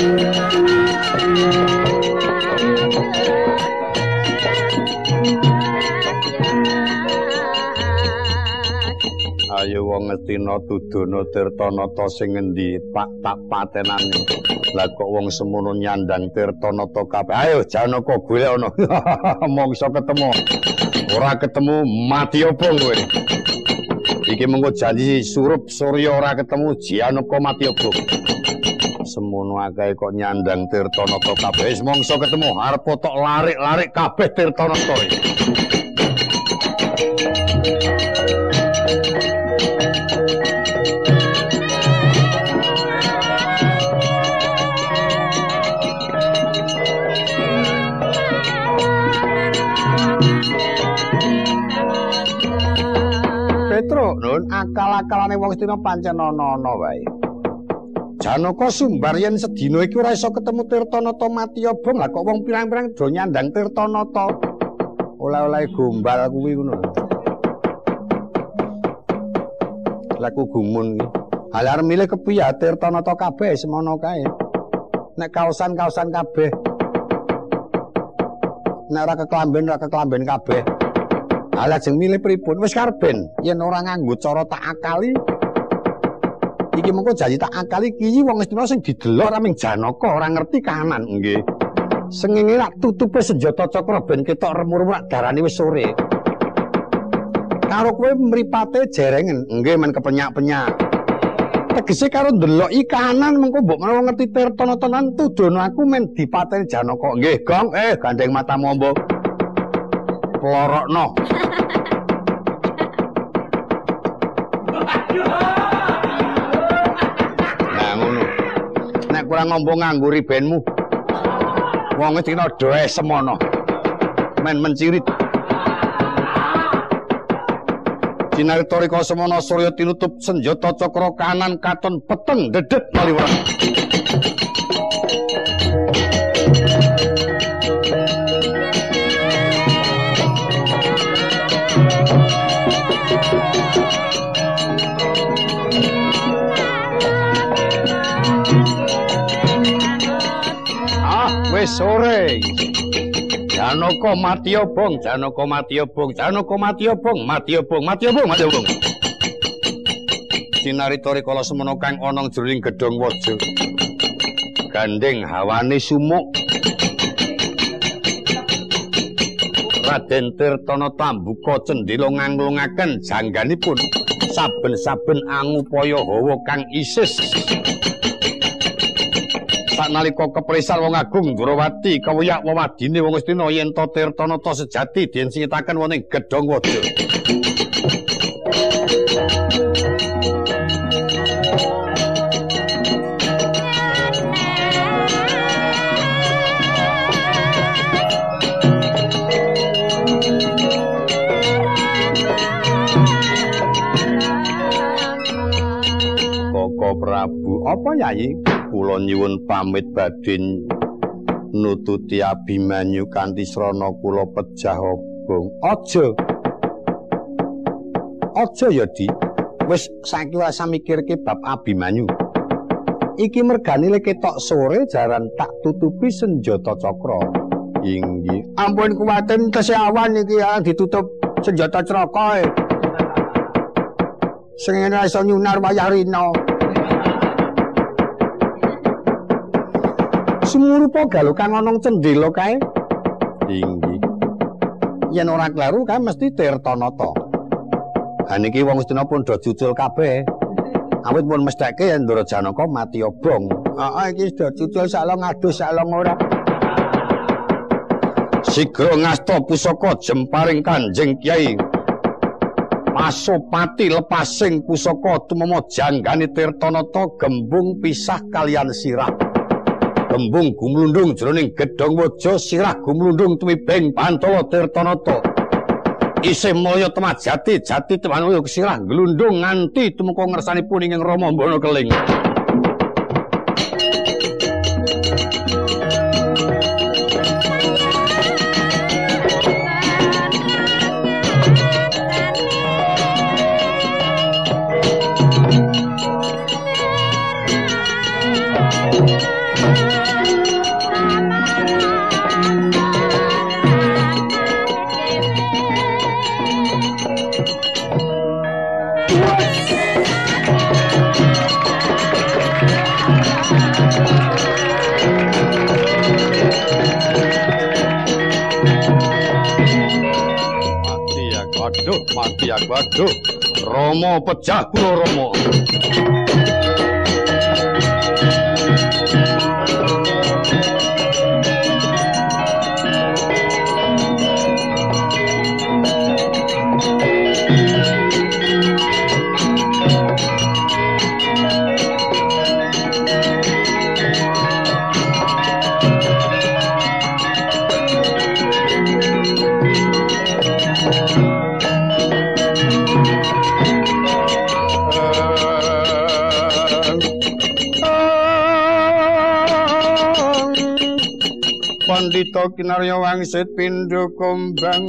Ayo wong ngestina tudono Tirtanata sing endi Pak tak patenane. Lah kok wong semono nyandang Tirtanata kabeh. Ayo Janaka golek ana. Mongso ketemu. Ora ketemu mati opo kowe. Iki mengko janji surup Surya ora ketemu Janaka mati opo. Semono akeh kok nyandang Tirtanata kabeh. Mongso ketemu arep tok larik-larik kabeh Tirtanata. Petro, nun akal-akalane wong Astina pancen ana-ana wae. Janaka sumbar yen sedina iki ora iso ketemu Tirtanata Matya Bong, lah kok wong pirang-pirang do nyandang Tirtanata. Oleh-oleh gombal kuwi ngono. Lah ku gumun iki. Halar milih kepiye Tirtanata kabeh semono kae. Nek kaosan-kaosan kabeh. Nek ora keklamben ora keklamben kabeh. Ala jeng milih pripun? Wis karben yen ora nganggo cara tak akali. Iki mengko janji tak akali kiyi wong Astina sing didelok raming Janaka ora ngerti kahanan nggih. Sengenge lak tutupe senjata cakra ben ketok remur-remur darane wis sore. Karo kowe mripate jerengen, nggih men kepenyak-penyak. Tegese karo ndelok iki kahanan mengko mbok menawa ngerti tirtana-tanan tudono aku men dipateni Janaka. Nggih, Gong. Eh, gandeng matamu mbok. Plorokno. Nah ngono. Nek kurang ngombo nganggo ribenmu. Wong Cina doe semono. Men mencirit. Cinarita rika semono Surya tinutup senjata cakra kanan katon peteng dedet maliwara. Wis sore. Janaka mati obong, Janaka mati obong, Janaka mati obong, mati obong, mati obong, mati obong. Sinarita rikala semono kang ana jroning gedhong waja. Gandeng hawane sumuk. Raden Tirtana tambuka cendhela nganglungaken jangganipun saben-saben angupaya hawa kang isis. Sanalika keprisan wong agung Durawati kawiyak wewadine wong Astina yen to Tirtanata sejati den singitaken wonten gedhong waja. Prabu, apa yayi? Kula nyuwun pamit badhe nututi Abimanyu kanthi srana kula pejah obong. Aja. Aja ya, Di. Wis saiki wae mikirke bab Abimanyu. Iki mergane lek ketok sore jaran tak tutupi senjata cakra. Inggih. Ampun kuwaten tesih awan iki ya ditutup senjata cakra. Sing ora iso nyunar wayah rina. Sumurupa galukan ana cendhela kae. Inggih. Yen ora klaru kae mesti Tirtanata. Ha niki wong Astina pun do cucul kabeh. Awit pun mestake yen Ndara Janaka mati obong. Heeh iki do cucul salong adus salong ora. Sigra ngasta pusaka jemparing Kanjeng Kyai. Pasopati lepasing pusaka tumama janggane Tirtanata gembung pisah kalian sirah. Gembung gumlundung jroning gedhong waja sirah gumlundung tumibeng Pantala Tirtanata. Isih moyo temah jati jati teman moyo sirah glundung nganti tumeka ngersanipun ing Rama Mbana Keling. Pecah kula Romo Pandita kinarya wangsit pindha kumbang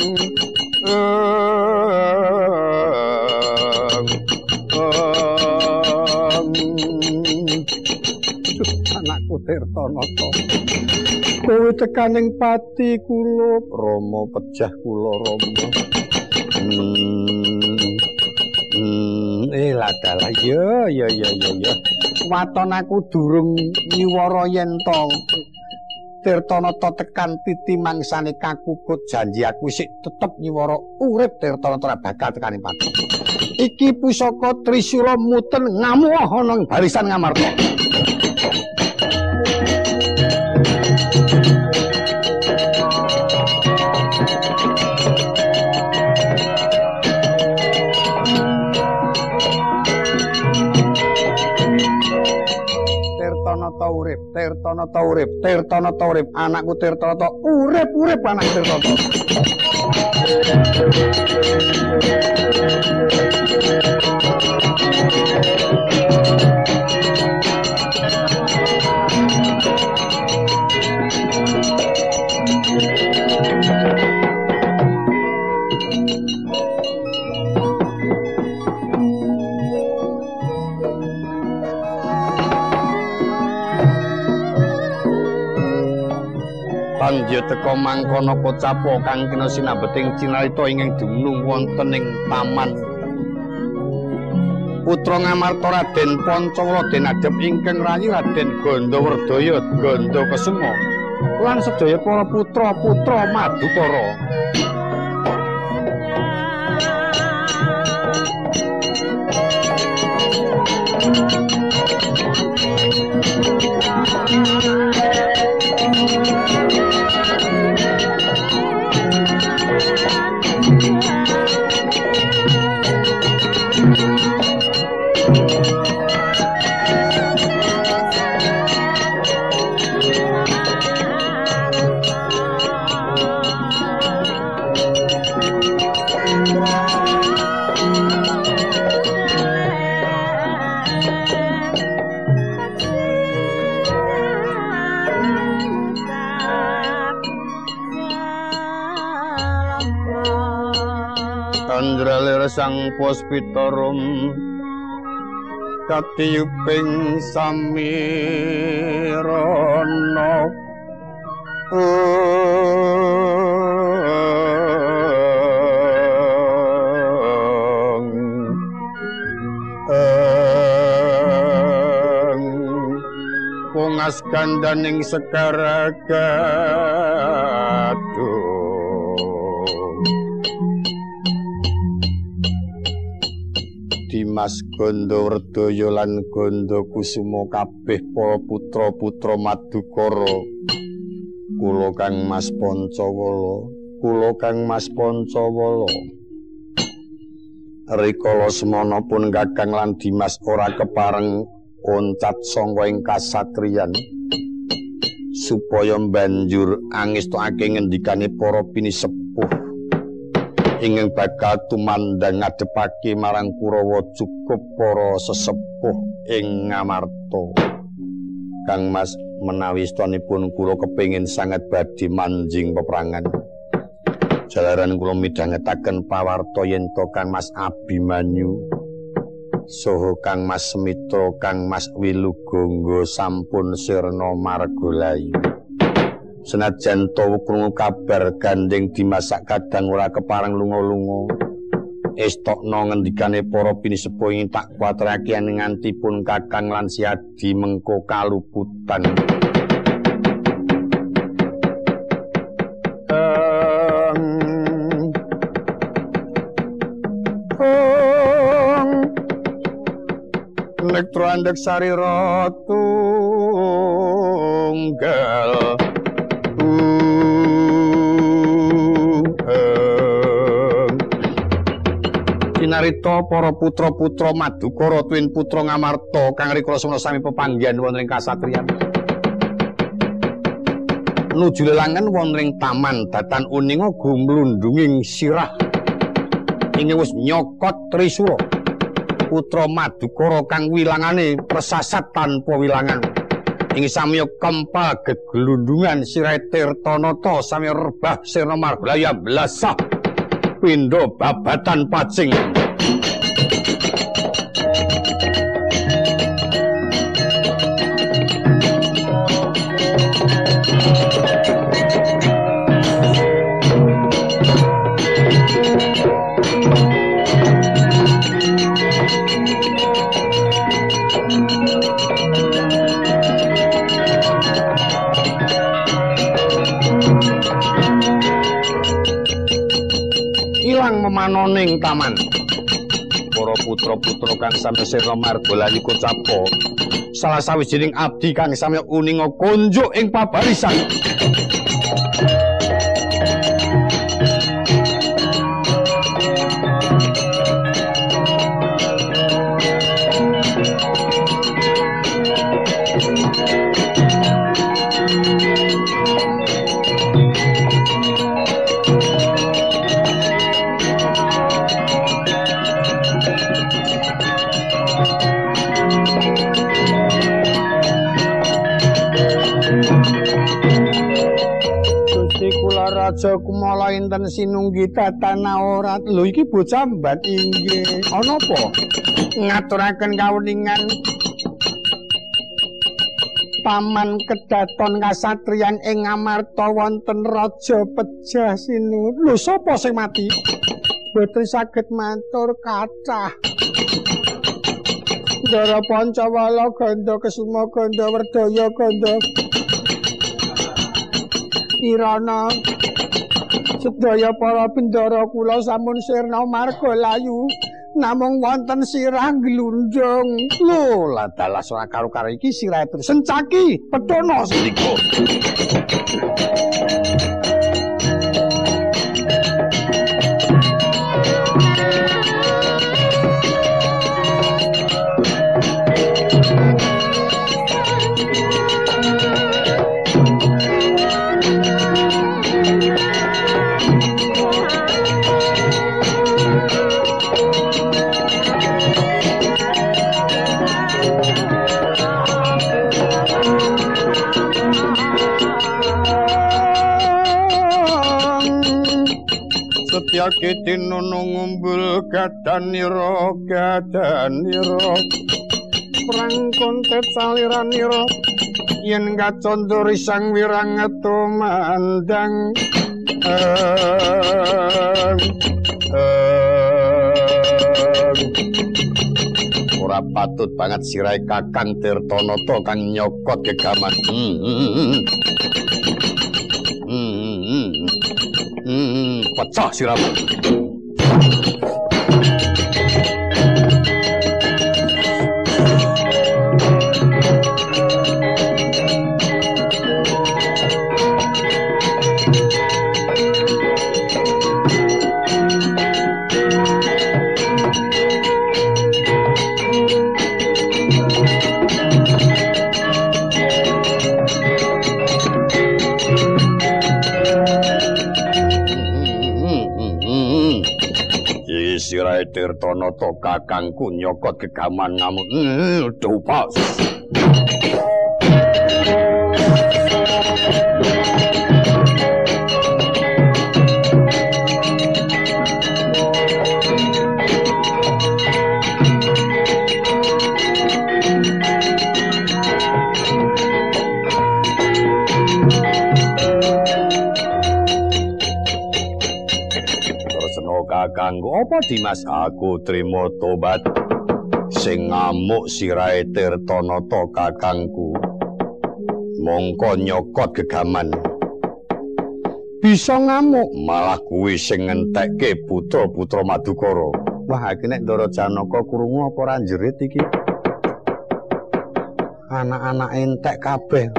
anakku Tirtanata kowe tekaning pati kula. Rama pejah kula Rama. Hmm, eh ladalah ya ya ya ya. Waton aku durung nyiwara yen Tirtanata tekan titi mangsane kakukut janji aku sik tetep nyiwara urip Tirtanata ora bakal tekani pati. Iki pusaka Trisula muten ngamuh ana ing barisan Ngamarta. Tirtanata urip, Tirtanata urip, Tirtanata urip, anakku Tirtanata urip-urip anak Tirtanata. Panji teka mangkono pocapo kang kena sinabeting cinarita ingkang dumunung wonten ing taman. Putra Ngamarta Raden Pancawala den adhep ingkang rayi Raden Gandawardaya Ganda Kesuma lan sedaya para putra-putra Madukara Andralir sang puspitarum katiyuping samirana. Pungas kandaning sekaragaduh Dimas Gandawardaya lan Ganda Kusuma kabeh para putra-putra Madukara. Kula Kang Mas Pancawala kula Kang Mas Pancawala. Rikala semana pun Kakang lan Dimas ora kepareng oncat sangka ing kasatriyan. Supaya banjur angestokake ngendikane para pinisepuh ingin bakal tumandang ngadepake marang Kurawa cukup para sesepuh ing Ngamarta. Kang Mas menawi stanipun kula kepingin sangat badhe manjing peperangan. Jalaran kula midhangetaken pawarta yen to Kang Mas Abimanyu saha Kang Mas Semitra Kang Mas Wilugangga sampun sirna margolayu. senajan to krungu kabar gandeng dimasak kadang ora keparang lunga-lunga estokno ngendikane para pinisepuh ing tak kuatrake nganti pun kakang lan si siadi mengko kaluputan. Elektro Andek Sari Rotunggal Elektro Sinarita para putra-putra Madukara tuwin putra Ngamarta kang rikala sami pepanggihan wonten ing kasatriyan. Nuju lelangan wonten ing taman datan uninga gumlundunging sirah. Ing wis nyokot Trisura. Putra Madukara kang wilangane persasat tanpa wilangan. Ing samya kempal geglundungan sirahe Tirtanata samya rebah sirna margaya blasah. Pindha babatan pacing manoning taman. Putra-putra kang sami sira kocapa. Salah sawijining abdi kang sami uninga konjuk ing pabarisan. Enten sinunggi tatana ora. Lho iki bocah mbat inggih. Ana apa? Ngaturaken kawuningan. Paman kedaton kasatriyan ing Amarta wonten raja pejah sinu. Lho sapa sing mati? Boten saged matur kathah. Dara Pancawala Ganda Kesuma Ganda Werdaya Ganda Irana sedaya para bendara kula sampun sirna marga layu. Namung wonten sirah glundung lho lah dalas ora karo-karo iki sirah sencaki petono sediko yakiti nunung umbul gadanira gadanira perang kontet saliranira yen gacondo risang wirang tumandang ora patut banget sirai kakang tirtonata kang nyokot kegaman hmm, hmm, hmm. Hmm, pecah siramu. Tirtanata kakangku nyokot kegaman ngamu. Hmm, apa Dimas? Aku trimo tobat. Sing ngamuk sirahe Tirtanata kakangku. Mongko nyokot gegaman. Bisa ngamuk malah kuwi sing ngentekke putra-putra Madukara. Wah iki nek Ndara Janaka krungu apa ora jerit iki? Anak-anak entek kabeh.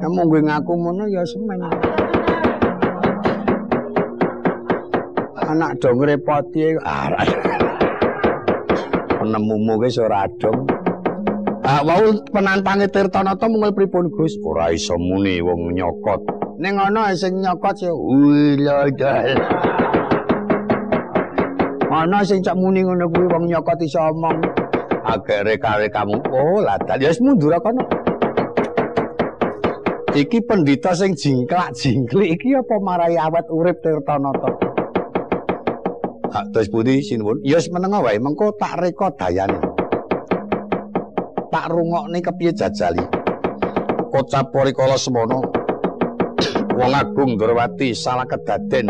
Ya mung ngaku ngono ya semen. Anak dong repoti arah. Penemumu wis ora dong. Ah wau penantange Tirtanata mungel pripun Gus? Ora iso muni wong nyokot. Ning ana sing nyokot ya uladal. Ana sing cak muni ngono kuwi wong nyokot iso omong. Agek reka-rekamu. Oh, ladal ya wis mundur kono. Iki pendhita sing jingklak-jingklik iki apa marai awet urip Tirtanata? Hak terus pundi sinuwun? Ya wis menenga wae, mengko tak reka dayane. tak rungokne kepiye jajali. Kocap Porikala semono. Wong Agung Durwati salah kedaden.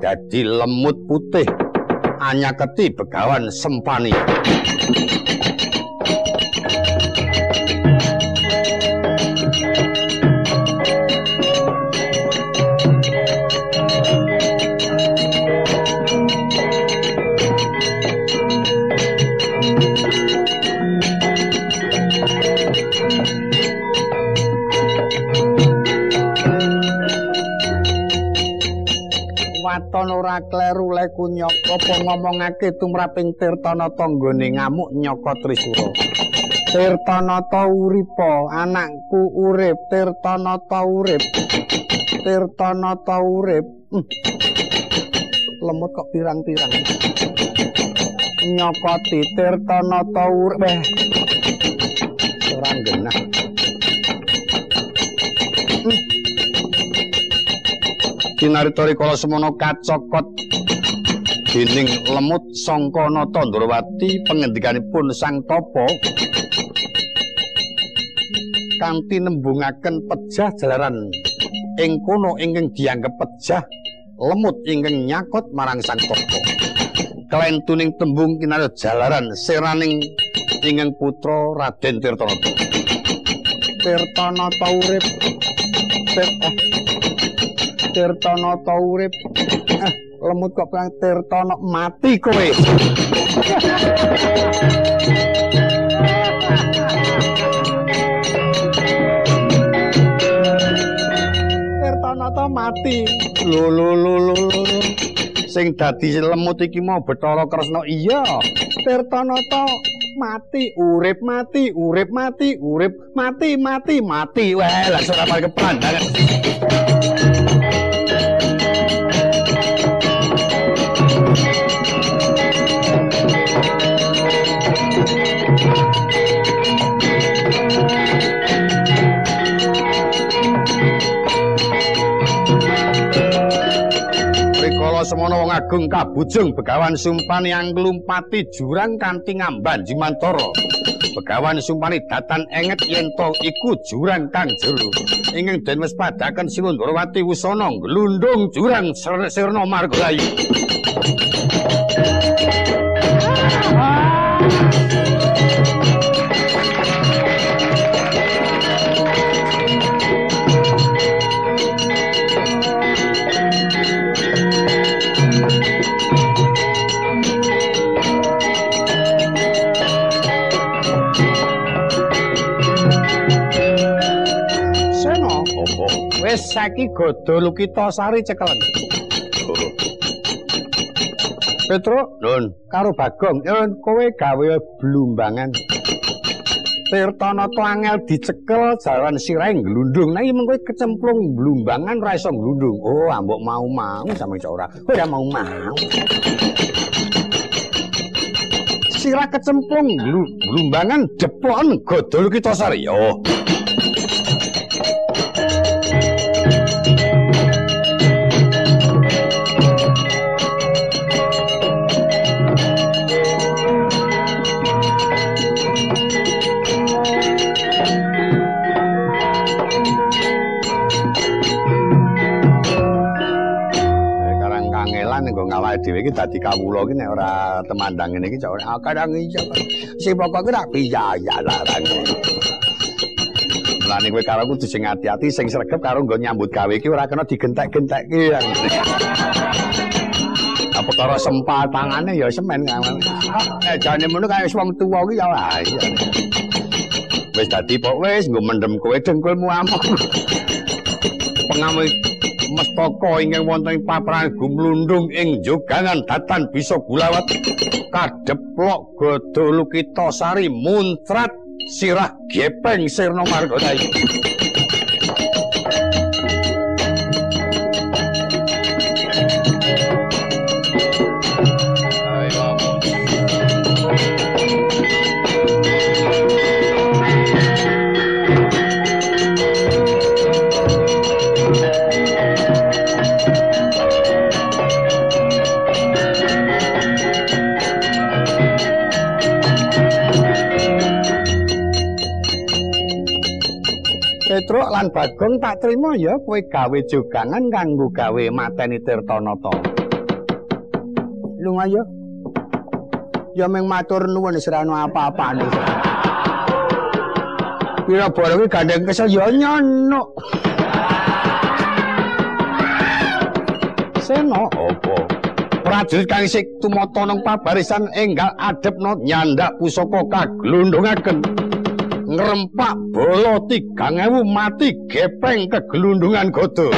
Dadi lemut putih anyaketi begawan sempani. Ora kleru leku nyaka apa ngomongake tumraping Tirtanata nggone ngamuk nyaka Trisura. Tirtanata uripa, anakku urip, Tirtanata urip. Tirtanata urip. Hmm. Lemut kok pirang-pirang. Nyokoti Tirtanata urip. Eh. Ora genah. Hmm. Kinaritori kala semono kacokot. Dening lemut sangka nata ndrawati pangendikanipun sang topo kanthi nembungaken pejah jalaran. Ing kono ingkang dianggep pejah lemut ingkang nyakot marang sang topo kelentuning tembung kinarya jalaran seraning ingkang putra Raden Tirtanata. Tirtanata urip. Tirtanata urip. Eh, lemut kok bilang Tirtana mati kowe. Tirtanata mati. Lho lho lho lho Sing dadi lemut iki mau Bathara Kresna iya. Tirtanata mati, urip mati, urip mati, urip mati, mati, mati. Wah, langsung apa kepandangan. Semono wong agung kabujung begawan sumpani yang jurang kanthi ngamban jimantara begawan sumpani datan enget yento iku jurang kang jero. Ingin den wis padaken sinundrawati wusana glundung jurang sirna margayu wis saiki godol kita sari cekelen. Petro, Nun, karo Bagong, Nun, kowe gawe blumbangan. Tirtanata angel dicekel jalan sireng glundung. Nah, iki mengko kecemplung blumbangan ora iso glundung. Oh, ambok mau-mau sampe cok ora. Ora mau-mau. Sirah kecemplung blumbangan jepon godol kita sari. Oh. Awake dhewe iki dadi kawula iki nek ora temandang ngene iki cok ora kadang iya. Sing pokoke rak biaya larang. Mulane kowe karo kudu sing ati-ati sing sregep karo nggo nyambut gawe iki ora kena digentek-gentekke. Apa karo sempal tangane ya semen. Nek jane ngono kaya wis wong tuwa iki ya wis dadi pok wis nggo mendem kowe dengkulmu amok. Pengamu mestaka ingkang wonten ing paprangan gumlundung ing jogangan datan bisa gulawat kadeplok godho lukita sari muntrat sirah gepeng sirna margota Bagong tak trima ya kowe gawe jogangan kanggo gawe mateni Tirtanata. Lunga ya. Ya meng matur nuwun serana apa-apane. Pira kuwi gandeng kesel ya nyono. Seno apa? Prajurit kang isih tumata nang pabarisan enggal adepno nyandak pusaka kaglundungaken. Ngrempak bola 3000 mati gepeng kegelundungan godo.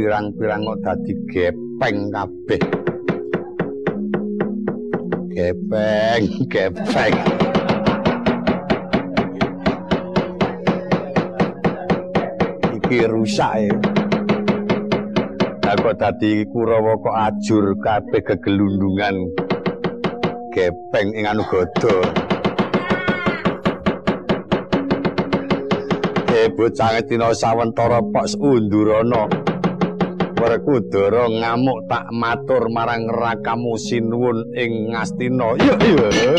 Pirang-pirang kok dadi gepeng kabeh. Gepeng, gepeng. Iki rusak e. Kok dadi Kurawa kok ajur kabeh kegelundungan gepeng ing anu godo. Bocah ngetina sawentara pok undurana. Werkudara ngamuk tak matur marang rakamu sinuwun ing Ngastina. Iya iya.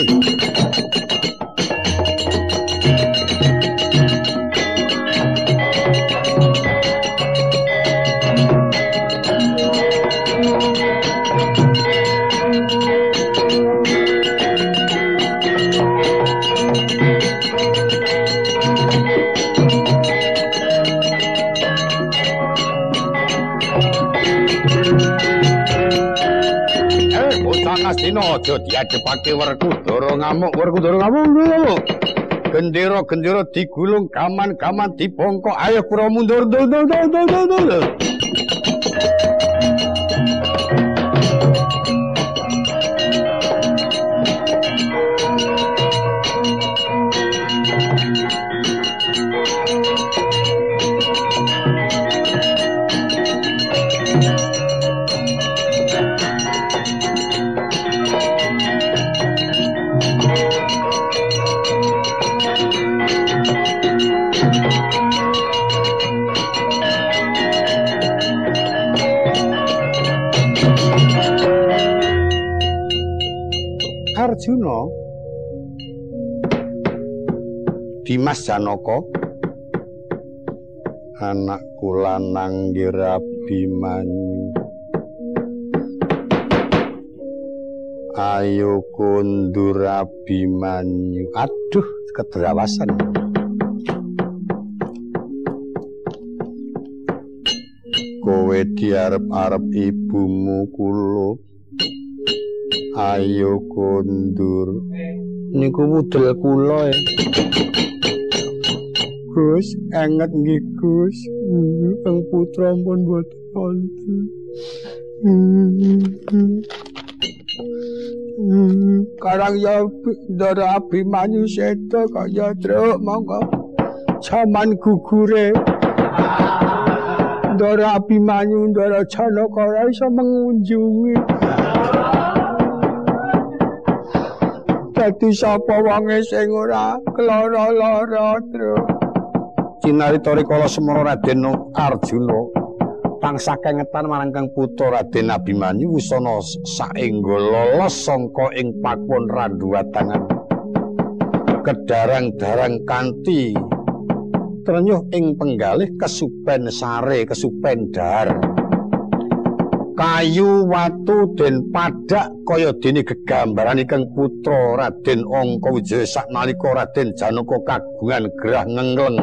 Astina aja diadepake Werkudara ngamuk. Werkudara ngamuk gendera-gendera digulung kaman-kaman dibongkok. Ayo kura mundur Arjuna Dimas Janaka anakku lanang Girabimanyu Ayo kundur Abimanyu aduh kedrawasan kowe diarep-arep ibumu kula ayo kondur. Niku wudel kula e. Gus anget nggih Gus. Ing putra pun boten wonten. Karang ya ndara abimanyu sedo kaya truk monggo. Jaman gugure. Ndara abimanyu ndara janaka ora iso mengunjungi dadi sapa wonge sing ora klara-lara truk cinarita rikala semana Raden Arjuna. Pangsa kengetan marang kang putra Raden Abimanyu wisana saengga lolos sangka ing pakon randuwatangan kedarang-darang kanthi trenyuh ing penggalih kesupen sare kesupen dar kayu watu den padak kaya dene gegambaran kang putra Raden Angka Wijaya. Saknalika Raden Janaka kagungan gerah ngengleng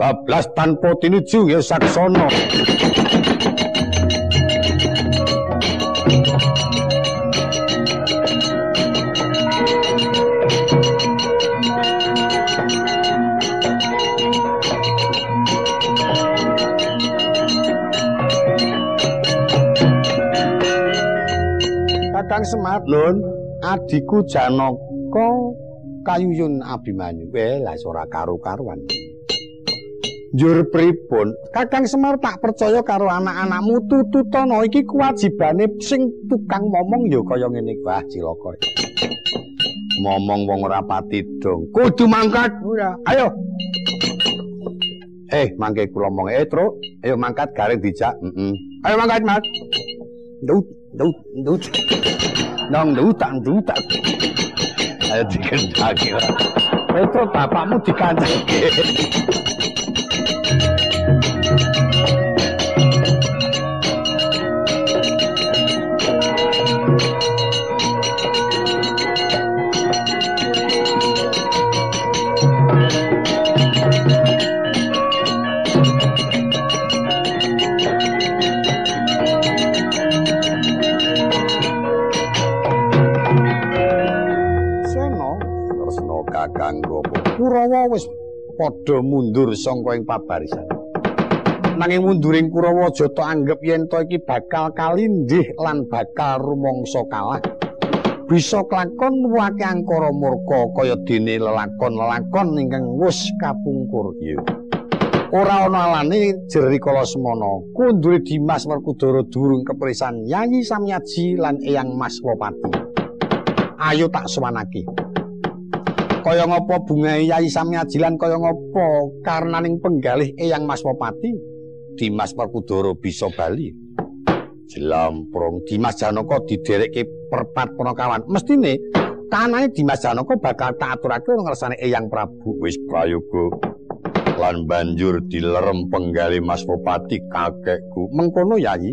bablas tanpa tinuju ya saksana Kakang Semar lun adiku Janaka kayuyun Abimanyu eh lah ora karo-karuan Njur pripun? Kakang Semar tak percaya karo anak-anakmu tututana iki kewajibane sing tukang momong ya kaya ngene wah cilaka. Momong wong ora pati dong. Kudu mangkat. Ayo. Eh, mangke kula omong eh, Truk. Ayo mangkat garing dijak. Heeh. Ayo mangkat, Mas. 楼楼梯，让楼当楼，哎，这个是啥个？我做爸爸干这个。Kurawa wis padha mundur saka ing pabarisan. Nanging munduring Kurawa aja tok anggap yen to iki bakal kalindih lan bakal rumangsa kalah. Bisa kelakon wake angkara murka kaya dene lelakon-lelakon ingkang wis kapungkur. Iya. Ora ana alane jeri kala semana. Kundure Dimas Werkudara durung keprisan Yayi Samyaji lan Eyang Mas Wopati. Ayo tak suwanake. Kaya ngapa bungae Yai Samyajilan kaya ngapa karnaning penggalih Eyang Mas Wopati Dimas Perkudara bisa bali. Jelamprong Dimas Janaka diderekke perpat Punakawan mestine kanane Dimas Janaka bakal tak aturake ngersane Eyang Prabu. Wis prayoga. Lan banjur dilerem penggalih Mas Wopati kakekku. Mengkono Yai